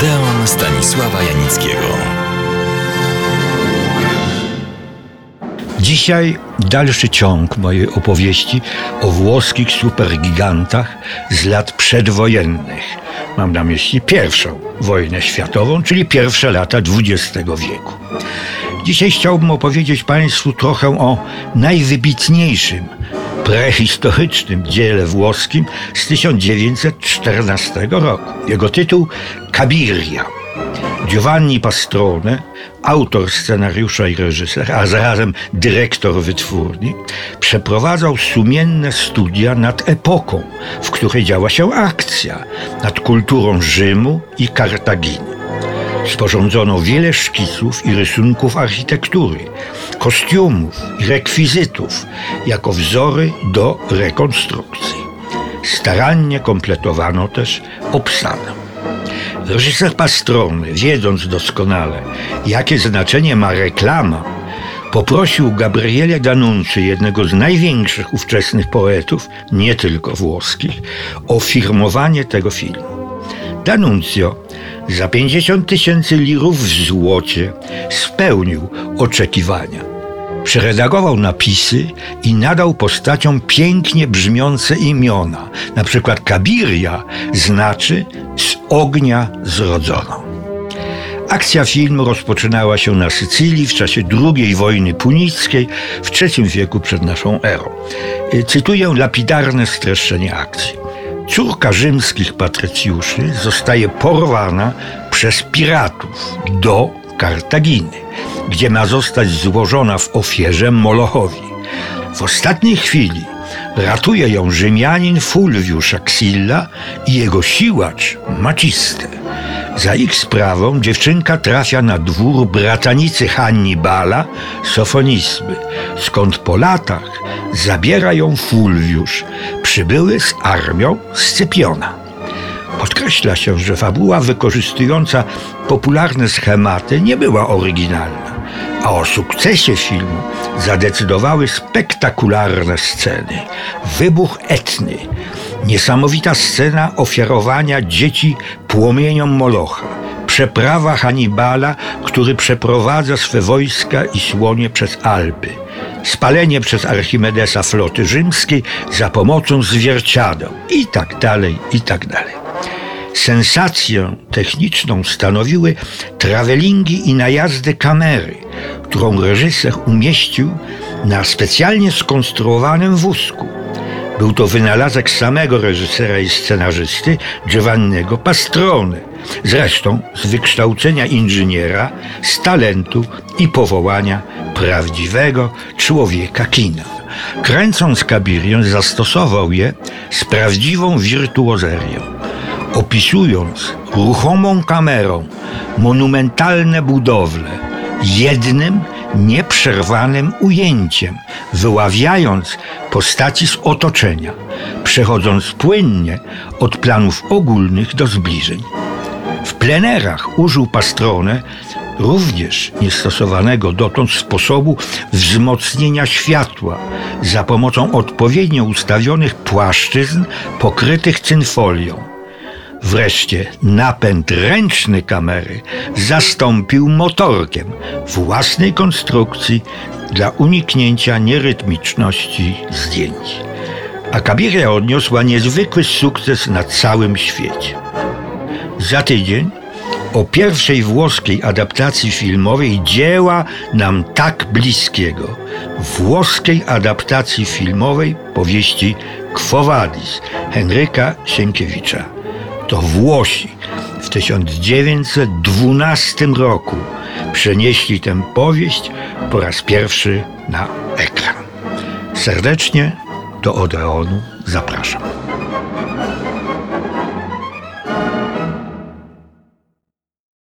Odeon Stanisława Janickiego. Dzisiaj dalszy ciąg mojej opowieści o włoskich supergigantach z lat przedwojennych. Mam na myśli pierwszą wojnę światową, czyli pierwsze lata XX wieku. Dzisiaj chciałbym opowiedzieć Państwu trochę o najwybitniejszym prehistorycznym dziele włoskim z 1914 roku. Jego tytuł Cabiria. Giovanni Pastrone, autor scenariusza i reżyser, a zarazem dyrektor wytwórni, przeprowadzał sumienne studia nad epoką, w której działa się akcja, nad kulturą Rzymu i Kartaginy. Sporządzono wiele szkiców i rysunków architektury, kostiumów i rekwizytów jako wzory do rekonstrukcji. Starannie kompletowano też obsadę. Reżyser Pastrony, wiedząc doskonale, jakie znaczenie ma reklama, poprosił Gabriele D'Annunzi, jednego z największych ówczesnych poetów, nie tylko włoskich, o firmowanie tego filmu. D'Annunzio za 50 tysięcy lirów w złocie spełnił oczekiwania. Przeredagował napisy i nadał postaciom pięknie brzmiące imiona. Na przykład Kabiria znaczy z ognia zrodzono. Akcja filmu rozpoczynała się na Sycylii w czasie II wojny punickiej w III wieku przed naszą erą. Cytuję lapidarne streszczenie akcji. Córka rzymskich patrycjuszy zostaje porwana przez piratów do Kartaginy, gdzie ma zostać złożona w ofierze Molochowi. W ostatniej chwili ratuje ją Rzymianin Fulvius Axilla i jego siłacz Maciste. Za ich sprawą dziewczynka trafia na dwór bratanicy Hannibala, Sofonisby, skąd po latach zabiera ją Fulvius, przybyły z armią Scypiona. Podkreśla się, że fabuła wykorzystująca popularne schematy nie była oryginalna, a o sukcesie filmu zadecydowały spektakularne sceny. Wybuch etny, niesamowita scena ofiarowania dzieci płomieniom Molocha, przeprawa Hannibala, który przeprowadza swe wojska i słonie przez Alpy, spalenie przez Archimedesa floty rzymskiej za pomocą zwierciadeł i tak dalej, i tak dalej. Sensację techniczną stanowiły travelingi i najazdy kamery, którą reżyser umieścił na specjalnie skonstruowanym wózku. Był to wynalazek samego reżysera i scenarzysty Giovanniego Pastrone, zresztą z wykształcenia inżyniera, z talentu i powołania prawdziwego człowieka kina. Kręcąc Kabirię zastosował je z prawdziwą wirtuozerią opisując ruchomą kamerą monumentalne budowle jednym nieprzerwanym ujęciem, wyławiając postaci z otoczenia, przechodząc płynnie od planów ogólnych do zbliżeń. W plenerach użył Pastrone również niestosowanego dotąd sposobu wzmocnienia światła za pomocą odpowiednio ustawionych płaszczyzn pokrytych cynfolią Wreszcie napęd ręczny kamery zastąpił motorkiem własnej konstrukcji dla uniknięcia nierytmiczności zdjęć. A Kabiria odniosła niezwykły sukces na całym świecie. Za tydzień o pierwszej włoskiej adaptacji filmowej dzieła nam tak bliskiego, włoskiej adaptacji filmowej powieści Quo Vadis Henryka Sienkiewicza to Włosi w 1912 roku przenieśli tę powieść po raz pierwszy na ekran. Serdecznie do Odeonu zapraszam.